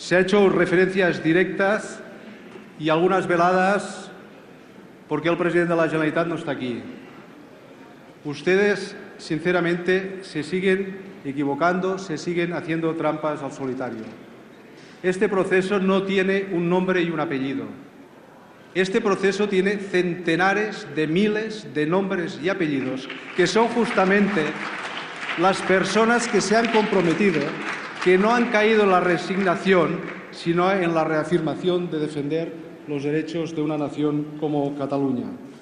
Se ha hecho referencias directas y algunas veladas porque el presidente de la Generalitat no está aquí. Ustedes, sinceramente, se siguen equivocando, se siguen haciendo trampas al solitario. Este proceso no tiene un nombre y un apellido. Este proceso tiene centenares de miles de nombres y apellidos que son justamente las personas que se han comprometido, que no han caído en la resignación, sino en la reafirmación de defender los derechos de una nación como Cataluña.